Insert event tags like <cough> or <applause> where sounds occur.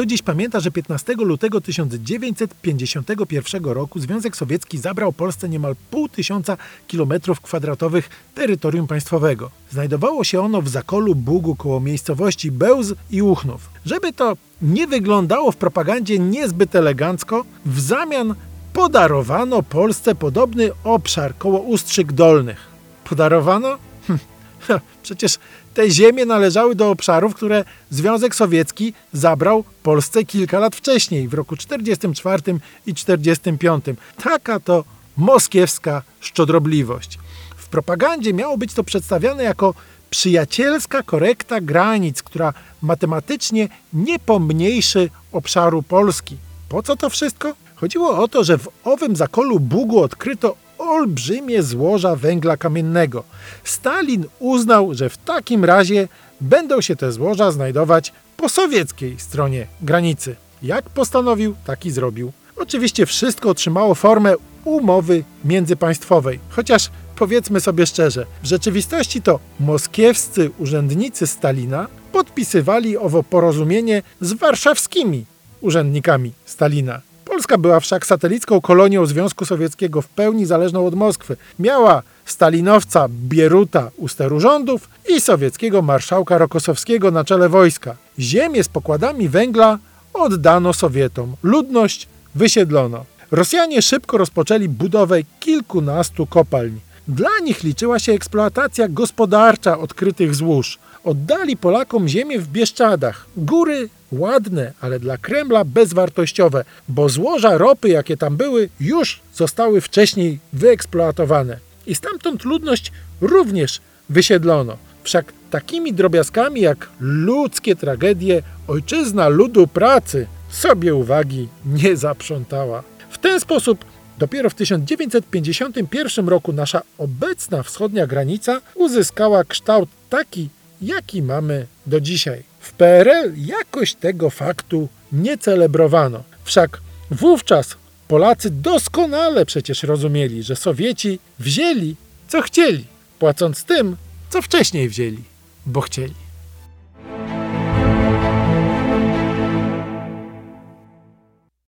Kto dziś pamięta, że 15 lutego 1951 roku Związek Sowiecki zabrał Polsce niemal pół tysiąca kilometrów kwadratowych terytorium państwowego. Znajdowało się ono w zakolu Bugu koło miejscowości Bełz i Uchnów. Żeby to nie wyglądało w propagandzie niezbyt elegancko, w zamian podarowano Polsce podobny obszar koło Ustrzyk Dolnych. Podarowano? <laughs> Przecież te ziemie należały do obszarów, które Związek Sowiecki zabrał Polsce kilka lat wcześniej, w roku 44 i 45. Taka to moskiewska szczodrobliwość. W propagandzie miało być to przedstawiane jako przyjacielska korekta granic, która matematycznie nie pomniejszy obszaru Polski. Po co to wszystko? Chodziło o to, że w owym zakolu Bugu odkryto olbrzymie złoża węgla kamiennego. Stalin uznał, że w takim razie będą się te złoża znajdować po sowieckiej stronie granicy. Jak postanowił, tak i zrobił. Oczywiście wszystko otrzymało formę umowy międzypaństwowej, chociaż powiedzmy sobie szczerze, w rzeczywistości to moskiewscy urzędnicy Stalina podpisywali owo porozumienie z warszawskimi urzędnikami Stalina. Polska była wszak satelicką kolonią Związku Sowieckiego w pełni zależną od Moskwy. Miała stalinowca Bieruta u steru rządów i sowieckiego marszałka Rokosowskiego na czele wojska. Ziemię z pokładami węgla oddano Sowietom. Ludność wysiedlono. Rosjanie szybko rozpoczęli budowę kilkunastu kopalń. Dla nich liczyła się eksploatacja gospodarcza odkrytych złóż. Oddali Polakom ziemię w Bieszczadach. Góry ładne, ale dla Kremla bezwartościowe, bo złoża ropy, jakie tam były, już zostały wcześniej wyeksploatowane. I stamtąd ludność również wysiedlono. Wszak takimi drobiazgami jak ludzkie tragedie ojczyzna ludu pracy sobie uwagi nie zaprzątała. W ten sposób dopiero w 1951 roku nasza obecna wschodnia granica uzyskała kształt taki, jaki mamy do dzisiaj. W PRL jakoś tego faktu nie celebrowano. Wszak wówczas Polacy doskonale przecież rozumieli, że Sowieci wzięli co chcieli, płacąc tym, co wcześniej wzięli, bo chcieli.